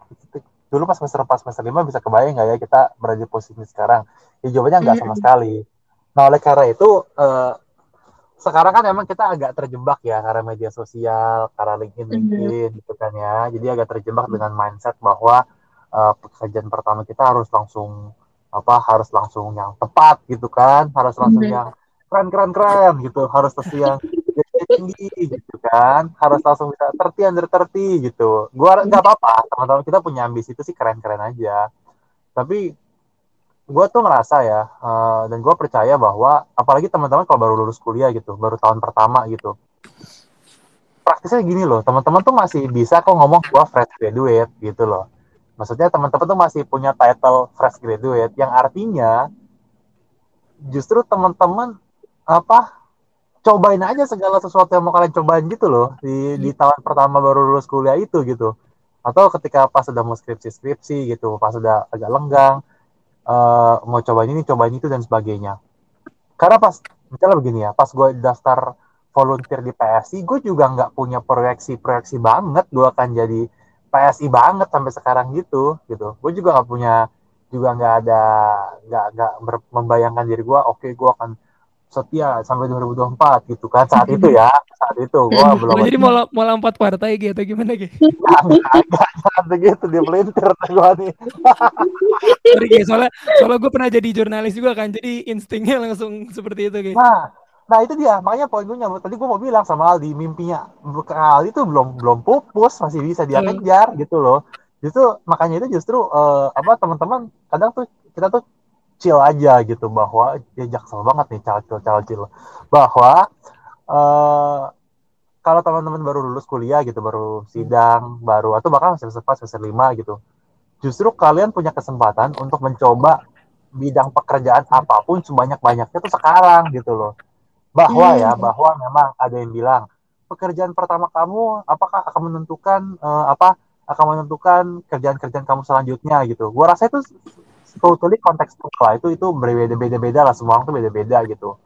dulu pas semester pas semester lima bisa kebayang nggak ya kita berada di posisi ini sekarang? Ya jawabannya nggak sama sekali. Nah, oleh karena itu eh, sekarang kan emang kita agak terjebak ya karena media sosial, karena LinkedIn. LinkedIn gitu kan ya. Jadi agak terjebak dengan mindset bahwa eh, pekerjaan pertama kita harus langsung apa harus langsung yang tepat gitu kan, harus langsung yang keren keren keren gitu, harus pasti yang tinggi gitu kan, harus langsung bisa terti under terti gitu. Gua nggak apa-apa, teman-teman kita punya ambisi itu sih keren-keren aja. Tapi gue tuh ngerasa ya, eh, dan gue percaya bahwa apalagi teman-teman kalau baru lulus kuliah gitu, baru tahun pertama gitu, praktisnya gini loh, teman-teman tuh masih bisa kok ngomong gue fresh graduate gitu loh. Maksudnya teman-teman tuh masih punya title fresh graduate, yang artinya justru teman-teman apa cobain aja segala sesuatu yang mau kalian cobain gitu loh di di tahun pertama baru lulus kuliah itu gitu. Atau ketika pas sudah mau skripsi skripsi gitu pas sudah agak lenggang eh, mau cobain ini cobain itu dan sebagainya. Karena pas misalnya begini ya pas gue daftar volunteer di PSI gue juga nggak punya proyeksi proyeksi banget. Gue akan jadi PSI banget sampai sekarang gitu gitu. Gue juga nggak punya juga nggak ada nggak nggak membayangkan diri gue oke gue akan setia sampai 2024 gitu kan saat itu ya saat itu gue belum Oh, jadi mau mau lompat partai gitu gimana gitu? nggak begitu dia melintir gue nih Sorry Ge, soalnya soalnya gue pernah jadi jurnalis juga kan, jadi instingnya langsung seperti itu Ge. Nah, nah itu dia. Makanya poin gue nyambut. Tadi gue mau bilang sama Aldi, mimpinya Aldi tuh belum belum pupus, masih bisa dia Hmm. kejar gitu loh. Justru makanya itu justru eh, apa teman-teman kadang tuh kita tuh chill aja gitu bahwa ya jaksel banget nih cil cil cil bahwa eh kalau teman-teman baru lulus kuliah gitu, baru sidang, baru atau bahkan semester 4, semester 5 gitu. Justru kalian punya kesempatan untuk mencoba bidang pekerjaan apa pun sebanyak-banyaknya tuh sekarang gitu loh. Bahwa ya, Hmm. bahwa memang ada yang bilang pekerjaan pertama kamu apakah akan menentukan eh, apa akan menentukan kerjaan-kerjaan kamu selanjutnya gitu. Gua rasa itu totally kontekstual lah. Itu itu berbeda-beda lah semua orang tuh beda-beda gitu.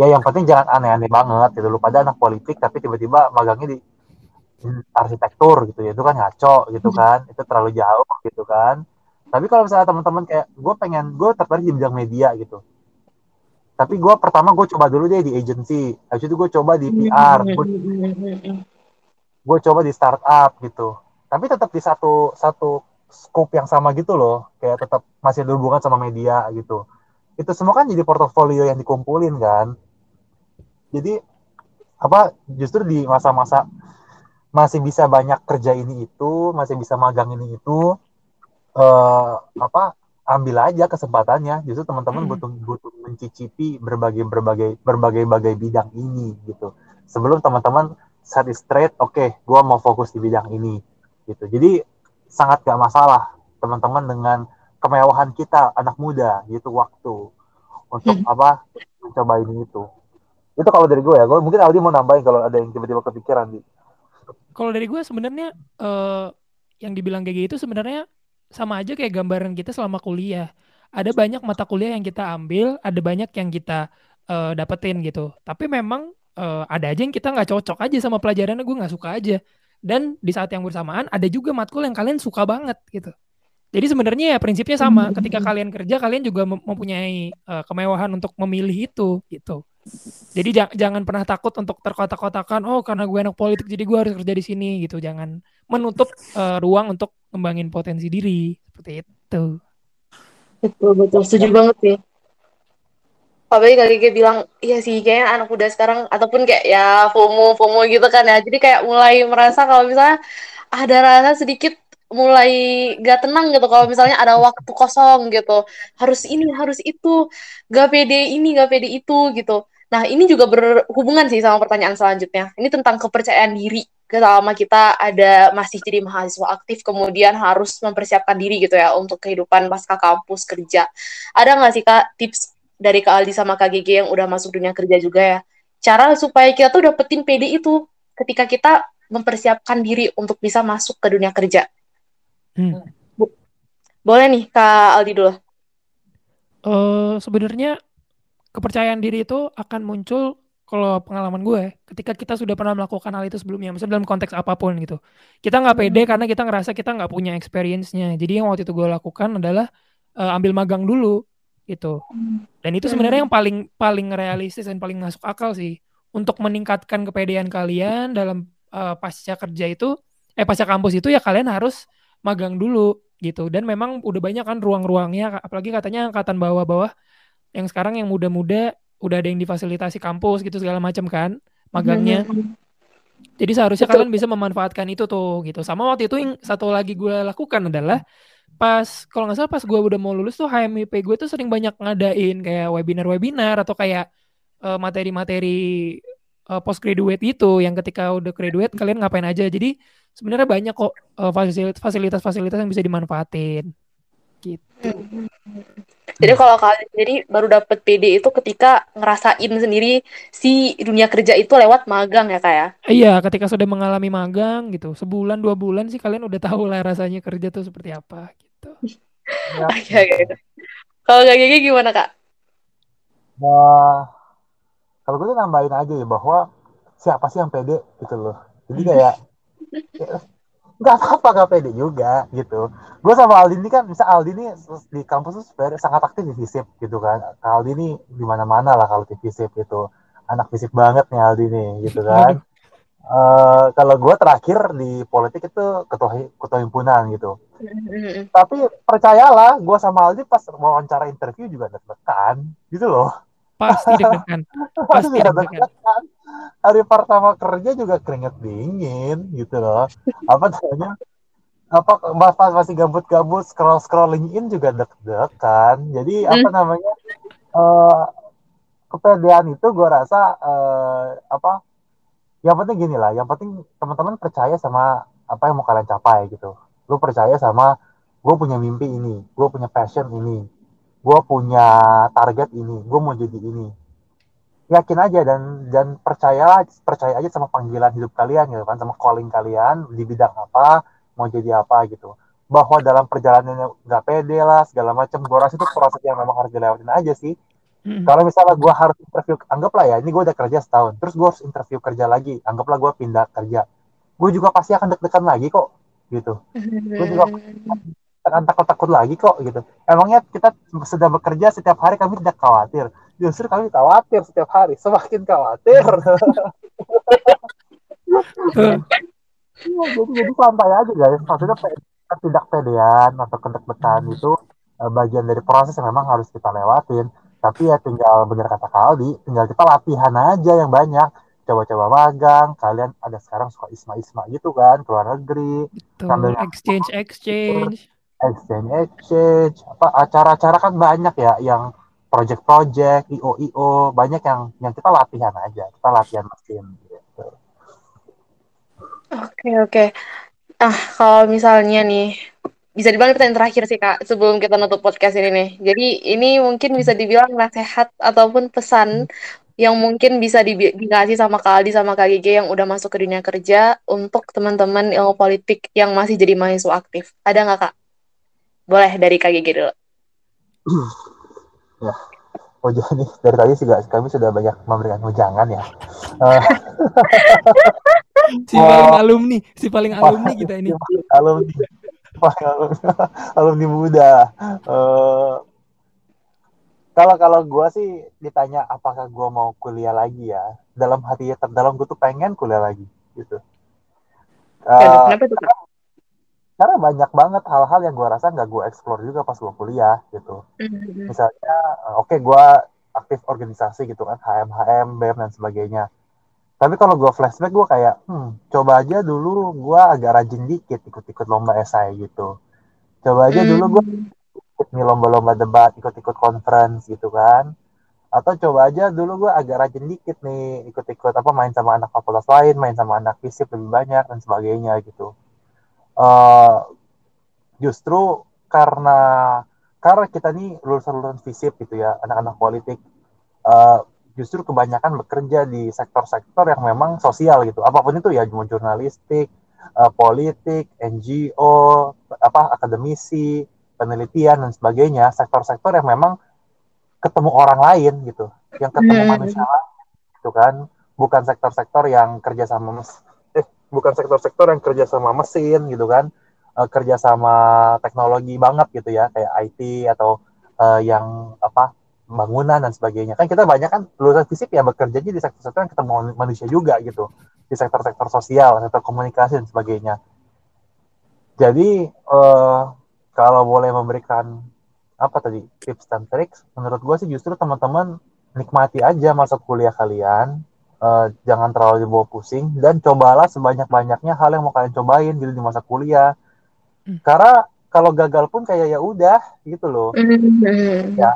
Ya yang penting jangan aneh-aneh banget gitu. Lu pada anak politik tapi tiba-tiba magangnya di arsitektur gitu ya. Itu kan ngaco gitu kan. Itu terlalu jauh gitu kan. Tapi kalau misalnya teman-teman kayak gue pengen gue tertarik di bidang media gitu. Tapi gue pertama gue coba dulu deh di agency. Habis itu gue coba di PR, gue gue coba di startup gitu. Tapi tetap di satu satu scope yang sama gitu loh. Kayak tetap masih ada hubungan sama media gitu. Itu semua kan jadi portofolio yang dikumpulin kan. Jadi apa justru di masa-masa masih bisa banyak kerja ini itu, masih bisa magang ini itu eh apa ambil aja kesempatannya. Justru teman-teman Hmm. butuh butuh mencicipi berbagai berbagai berbagai bagai bidang ini gitu. Sebelum teman-teman it straight, oke, gua mau fokus di bidang ini gitu. Jadi sangat gak masalah teman-teman dengan kemewahan kita anak muda gitu waktu untuk Hmm. apa mencoba ini itu. Itu kalau dari gue ya, gue mungkin Aldi mau nambahin kalau ada yang tiba-tiba kepikiran di. kalau dari gue sebenarnya eh, yang dibilang kayak gitu sebenarnya sama aja kayak gambaran kita selama kuliah. Ada banyak mata kuliah yang kita ambil, ada banyak yang kita eh, dapetin gitu. Tapi memang eh, ada aja yang kita nggak cocok aja sama pelajarannya, gue nggak suka aja. Dan di saat yang bersamaan ada juga matkul yang kalian suka banget gitu. Jadi sebenarnya ya prinsipnya sama. Ketika kalian kerja, kalian juga mem- mempunyai eh, kemewahan untuk memilih itu gitu. Jadi ja- jangan pernah takut untuk terkotak-kotakan, oh karena gue anak politik jadi gue harus kerja di sini gitu. Jangan menutup eh, ruang untuk ngembangin potensi diri seperti itu. Betul, betul. Setuju banget sih. Apalagi kali dia bilang, iya sih, kayaknya anak muda sekarang, ataupun kayak ya FOMO, FOMO gitu kan ya. Jadi kayak mulai merasa kalau misalnya ada rasa sedikit mulai gak tenang gitu. Kalau misalnya ada waktu kosong gitu. Harus ini, harus itu. Gak pede ini, gak pede itu gitu. Nah, ini juga berhubungan sih sama pertanyaan selanjutnya. Ini tentang kepercayaan diri. Selama kita ada masih jadi mahasiswa aktif, kemudian harus mempersiapkan diri gitu ya untuk kehidupan pasca kampus kerja. Ada nggak sih Kak tips dari Kak Aldi sama Kak GG yang udah masuk dunia kerja juga ya? Cara supaya kita tuh dapetin PD itu ketika kita mempersiapkan diri untuk bisa masuk ke dunia kerja. Hmm. Boleh nih Kak Aldi dulu. Eh sebenarnya kepercayaan diri itu akan muncul kalau pengalaman gue ketika kita sudah pernah melakukan hal itu sebelumnya, misalnya dalam konteks apa pun gitu. Kita nggak pede karena kita ngerasa kita nggak punya experience-nya. Jadi yang waktu itu gue lakukan adalah eh, ambil magang dulu gitu. Dan itu sebenarnya yang paling paling realistis dan paling masuk akal sih untuk meningkatkan kepedean kalian dalam eh, pasca kerja itu eh pasca kampus itu ya kalian harus magang dulu gitu. Dan memang udah banyak kan ruang-ruangnya apalagi katanya angkatan bawah-bawah yang sekarang yang muda-muda udah ada yang difasilitasi kampus gitu segala macam kan magangnya. Jadi seharusnya Betul. kalian bisa memanfaatkan itu tuh gitu. Sama waktu itu yang satu lagi gue lakukan adalah pas kalau nggak salah pas gue udah mau lulus tuh HMIP gue tuh sering banyak ngadain kayak webinar-webinar atau kayak eh, materi-materi eh, postgraduate itu yang ketika udah graduate kalian ngapain aja. Jadi sebenarnya banyak kok fasilitas- fasilitas-fasilitas yang bisa dimanfaatin. Gitu. Jadi kalau kalian sendiri baru dapet PD itu ketika ngerasain sendiri si dunia kerja itu lewat magang ya Kak ya? Iya, ketika sudah mengalami magang gitu, sebulan dua bulan sih kalian udah tahu lah rasanya kerja tuh seperti apa gitu. Ya. Oke, oke. Kalau Kak Gigi gimana Kak? Nah, kalau gue tuh nambahin aja ya bahwa siapa sih yang pede gitu loh. Jadi kayak ya, nggak apa-apa nggak pede juga gitu. Gue sama Aldi ini kan, bisa Aldi ini di kampus tuh sebenarnya sangat aktif di FISIP gitu kan. Aldi ini di mana-mana lah kalau di FISIP gitu. Anak FISIP banget nih Aldi nih gitu kan. Eh, kalau gue terakhir di politik itu ketua ketua himpunan gitu. Tapi percayalah, gue sama Aldi pas wawancara interview juga deg-degan gitu loh. Pasti deg-degan. Pasti Pasti deg-degan. Hari pertama kerja juga keringet dingin gitu loh. Apa namanya? Apa pas pas masih gabut-gabut scroll scroll LinkedIn juga deg-degan. Jadi apa namanya? eh kepedean itu gue rasa eh, apa? Yang penting gini lah. Yang penting teman-teman percaya sama apa yang mau kalian capai gitu. Lu percaya sama gue punya mimpi ini, gue punya passion ini, gue punya target ini, gue mau jadi ini yakin aja dan dan percaya percaya aja sama panggilan hidup kalian gitu kan sama calling kalian di bidang apa mau jadi apa gitu. Bahwa dalam perjalanannya nggak pede lah segala macam gue rasa itu proses yang memang harus dilewatin aja sih. Mm. kalau misalnya gue harus interview anggaplah ya ini gue udah kerja setahun terus gue harus interview kerja lagi anggaplah gue pindah kerja. Gue juga pasti akan deg-degan lagi kok gitu. Gue juga akan takut-takut lagi kok gitu. Emangnya kita sudah bekerja setiap hari kami tidak khawatir justru kami khawatir setiap hari. Semakin khawatir. Iya, jadi jadi santai aja guys. Maksudnya tidak pedean atau kedek-dekan itu eh, bagian dari proses yang memang harus kita lewatin. Tapi ya tinggal bener kata Kaldi tinggal kita latihan aja yang banyak. Coba-coba magang. Kalian ada sekarang suka isma-isma gitu kan ke luar negeri. Betul. Sambil- Exchange, exchange. exchange exchange. Apa acara-acara kan banyak ya yang project-project io io banyak yang yang kita latihan aja kita latihan mesin gitu. Oke, oke. Ah, kalau misalnya nih, bisa dibilang pertanyaan terakhir sih, Kak, sebelum kita nutup podcast ini nih. Jadi, ini mungkin bisa dibilang nasihat ataupun pesan yang mungkin bisa di- dikasih sama Kak Aldi sama Kak Gigi yang udah masuk ke dunia kerja untuk teman-teman ilmu politik yang masih jadi mahasiswa aktif? Ada nggak Kak? Boleh dari Kak Gigi dulu. Ya. Oh jadi dari tadi sih guys, kami sudah banyak memberikan wejangan ya. Eh, Si paling alumni, si paling alumni kita ini. alumni, alumni, alumni muda. Eh, kalau kalau gue sih ditanya apakah gue mau kuliah lagi ya, dalam hati terdalam gue tuh pengen kuliah lagi gitu. Eh, Kenapa tuh? Karena banyak banget hal-hal yang gue rasa nggak gue explore juga pas gue kuliah gitu. Mhm. misalnya eh, oke gue aktif organisasi gitu kan HM HM BEM dan sebagainya. Tapi kalau gue flashback gue kayak hmm, coba aja dulu gue agak rajin dikit ikut-ikut lomba esai gitu. Coba aja dulu gue ikut nih lomba-lomba debat ikut-ikut conference gitu kan. Atau coba aja dulu gue agak rajin dikit nih ikut-ikut apa main sama anak fakultas lain main sama anak fisip lebih banyak dan sebagainya gitu Eh, justru karena karena kita nih lulusan-lulusan fisip gitu ya anak-anak politik eh, justru kebanyakan bekerja di sektor-sektor yang memang sosial gitu apa pun itu ya mau jurnalistik eh, politik NGO apa akademisi penelitian dan sebagainya sektor-sektor yang memang ketemu orang lain gitu yang ketemu Hmm. manusia lain gitu kan bukan sektor-sektor yang kerja sama mes- bukan sektor-sektor yang kerja sama mesin gitu kan eh, kerja sama teknologi banget gitu ya kayak IT atau eh, yang apa bangunan dan sebagainya. Kan kita banyak kan lulusan fisip ya bekerjanya di sektor-sektor yang ketemu manusia juga gitu di sektor-sektor sosial sektor komunikasi dan sebagainya. Jadi eh, kalau boleh memberikan apa tadi tips dan trik menurut gue sih justru teman-teman nikmati aja masa kuliah kalian Eh, jangan terlalu dibawa pusing dan cobalah sebanyak-banyaknya hal yang mau kalian cobain gitu di masa kuliah Hmm. karena kalau gagal pun kayak ya udah gitu loh Mhm. Ya.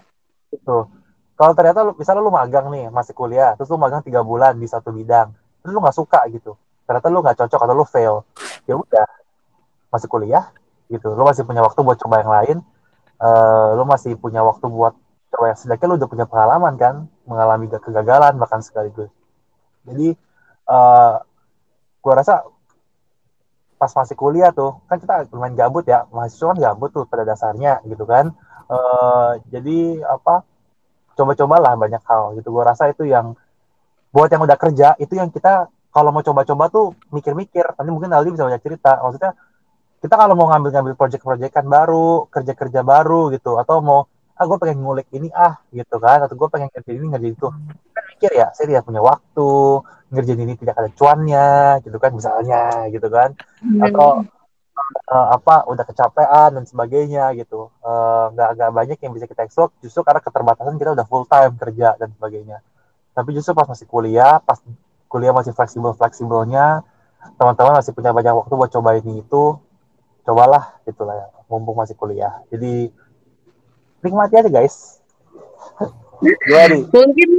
gitu kalau ternyata lu, misalnya lu magang nih masih kuliah terus lu magang tiga bulan di satu bidang terus lu nggak suka gitu ternyata lu nggak cocok atau lu fail ya udah masih kuliah gitu lu masih punya waktu buat coba yang lain Eh, lu masih punya waktu buat coba yang sedangkan lu udah punya pengalaman kan mengalami kegagalan bahkan sekaligus jadi eh gua rasa pas masih kuliah tuh kan kita lumayan gabut ya mahasiswa kan gabut tuh pada dasarnya gitu kan. Eh jadi apa coba-cobalah banyak hal gitu. Gua rasa itu yang buat yang udah kerja itu yang kita kalau mau coba-coba tuh mikir-mikir nanti mungkin Aldi bisa banyak cerita. Maksudnya kita kalau mau ngambil-ngambil project-projectan baru kerja-kerja baru gitu atau mau ah gue pengen ngulik ini ah gitu kan atau gue pengen kerja ini ngerjain itu mikir ya saya tidak punya waktu ngerjain ini tidak ada cuannya gitu kan misalnya gitu kan. Atau eh, apa udah kecapean dan sebagainya gitu. Eh, nggak nggak banyak yang bisa kita explore justru karena keterbatasan kita udah full time kerja dan sebagainya. Tapi justru pas masih kuliah pas kuliah masih fleksibel fleksibelnya teman-teman masih punya banyak waktu buat coba ini itu cobalah gitulah ya mumpung masih kuliah. Jadi nikmati aja guys. Jadi Mungkin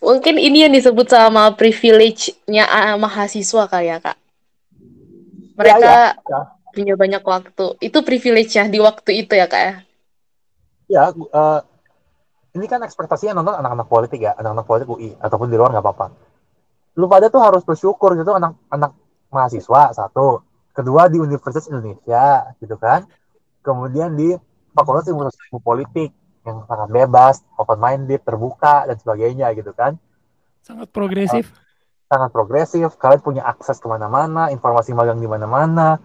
mungkin ini yang disebut sama privilege-nya ah, mahasiswa kali ya, Kak. Mereka ya. punya banyak waktu. Itu privilege-nya di waktu itu ya, Kak ya. ya eh, ini kan ekspektasinya nonton anak-anak politik ya anak-anak politik UI ataupun di luar nggak apa-apa lu pada tuh harus bersyukur gitu anak-anak mahasiswa satu kedua di Universitas Indonesia gitu kan kemudian di Fakultas Ilmu Politik yang sangat bebas open minded terbuka dan sebagainya gitu kan. Sangat progresif. sangat progresif. Kalian punya akses ke mana-mana informasi magang di mana-mana.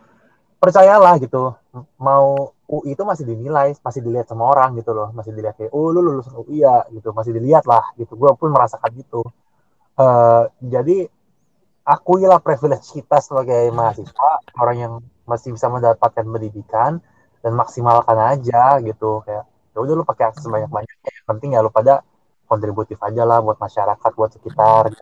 Percayalah gitu mau UI itu masih dinilai masih dilihat sama orang gitu loh. Masih dilihat kayak oh lu lulusan UI ya gitu. Masih dilihat lah gitu. Gue pun merasakan gitu Eh, jadi akuilah privilege kita sebagai mahasiswa orang yang masih bisa mendapatkan pendidikan dan maksimalkan aja gitu kayak ya udah lu pakai akses banyak banyaknya yang penting ya lu pada kontributif aja lah buat masyarakat buat sekitar.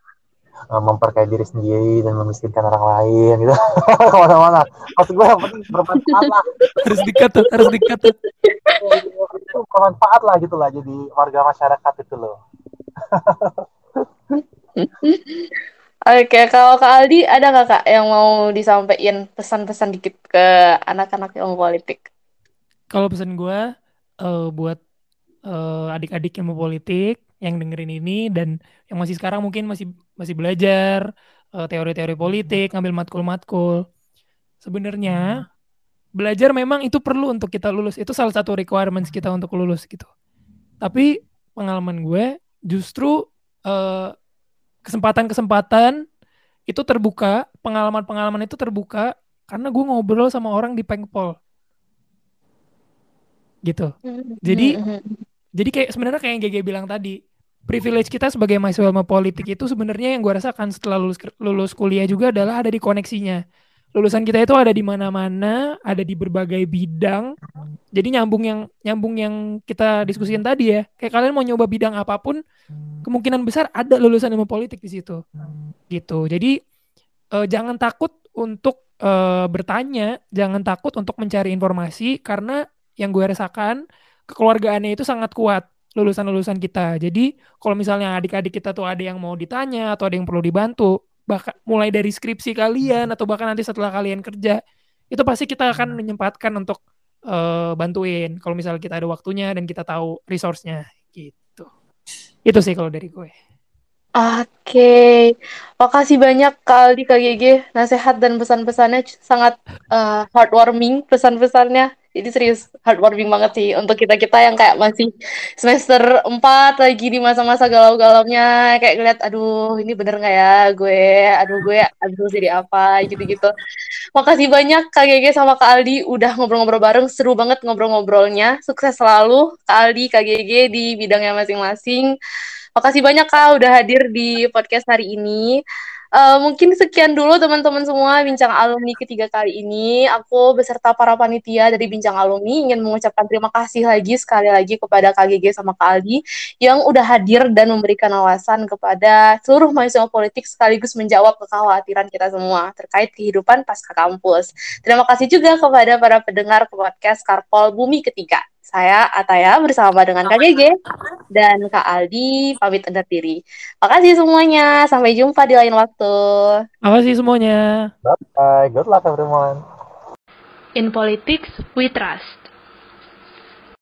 Eh, memperkaya diri sendiri dan memiskinkan orang lain gitu. Ke mana-mana. Maksud gue yang penting bermanfaat lah. Harus dikat tuh, harus dikat tuh. itu bermanfaat lah gitu lah jadi warga masyarakat itu loh. Oke, kalau Kak Aldi ada nggak Kak yang mau disampaikan pesan-pesan dikit ke anak-anak ilmu politik? Kalau pesan gue eh, buat eh, adik-adik ilmu politik yang dengerin ini dan yang masih sekarang mungkin masih masih belajar uh, teori-teori politik, ngambil matkul-matkul. Sebenarnya belajar memang itu perlu untuk kita lulus. Itu salah satu requirements kita untuk lulus gitu. Tapi pengalaman gue justru uh, kesempatan-kesempatan itu terbuka, pengalaman-pengalaman itu terbuka karena gue ngobrol sama orang di Pengpol. Gitu. Jadi jadi kayak sebenarnya kayak yang GG bilang tadi, privilege kita sebagai mahasiswa ilmu politik itu sebenarnya yang gue rasakan setelah lulus lulus kuliah juga adalah ada di koneksinya. Lulusan kita itu ada di mana-mana, ada di berbagai bidang. Jadi nyambung yang nyambung yang kita diskusikan tadi ya. Kayak kalian mau nyoba bidang apa pun, kemungkinan besar ada lulusan ilmu politik di situ. Gitu. Jadi uh, jangan takut untuk uh, bertanya, jangan takut untuk mencari informasi karena yang gue rasakan kekeluargaannya itu sangat kuat lulusan-lulusan kita. Jadi kalau misalnya adik-adik kita tuh ada yang mau ditanya atau ada yang perlu dibantu, bahkan mulai dari skripsi kalian atau bahkan nanti setelah kalian kerja, itu pasti kita akan menyempatkan untuk uh, bantuin kalau misalnya kita ada waktunya dan kita tahu resource-nya gitu. Itu sih kalau dari gue. Oke, makasih banyak Kak Gege. Nasihat dan pesan-pesannya sangat uh, heartwarming pesan-pesannya. Jadi serius heartwarming banget sih untuk kita-kita yang kayak masih semester 4 lagi di masa-masa galau-galaunya. Kayak ngeliat, aduh ini bener nggak ya gue, aduh gue aduh jadi apa, gitu-gitu. Makasih banyak Kak Gege sama Kak Aldi udah ngobrol-ngobrol bareng. Seru banget ngobrol-ngobrolnya. Sukses selalu Kak Aldi, Kak Gege di bidangnya masing-masing. Makasih banyak Kak udah hadir di podcast hari ini. Uh, mungkin sekian dulu teman-teman semua bincang alumni ketiga kali ini. Aku beserta para panitia dari bincang alumni ingin mengucapkan terima kasih lagi sekali lagi kepada KGG sama Kak Aldi yang udah hadir dan memberikan wawasan kepada seluruh mahasiswa politik sekaligus menjawab kekhawatiran kita semua terkait kehidupan pasca kampus. Terima kasih juga kepada para pendengar podcast Karpol Bumi Ketiga. Saya Ataya bersama dengan Kak Gege dan Kak Aldi pamit undur diri. Makasih semuanya. Sampai jumpa di lain waktu. Makasih semuanya. Bye. Good luck everyone. In politics, we trust.